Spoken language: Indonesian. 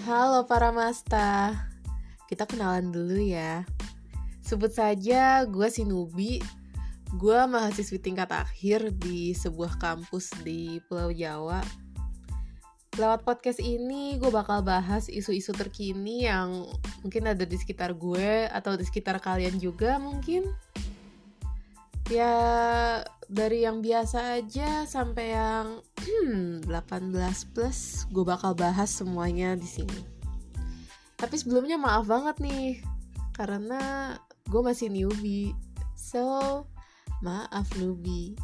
Halo para masta, kita kenalan dulu ya. Sebut saja gue si Nubi, gue mahasiswi tingkat akhir di sebuah kampus di Pulau Jawa. Lewat podcast ini gue bakal bahas isu-isu terkini yang mungkin ada di sekitar gue atau di sekitar kalian juga mungkin. Ya dari yang biasa aja sampai yang hmm, 18 plus gue bakal bahas semuanya di sini. Tapi sebelumnya maaf banget nih karena gue masih newbie. So, maaf newbie.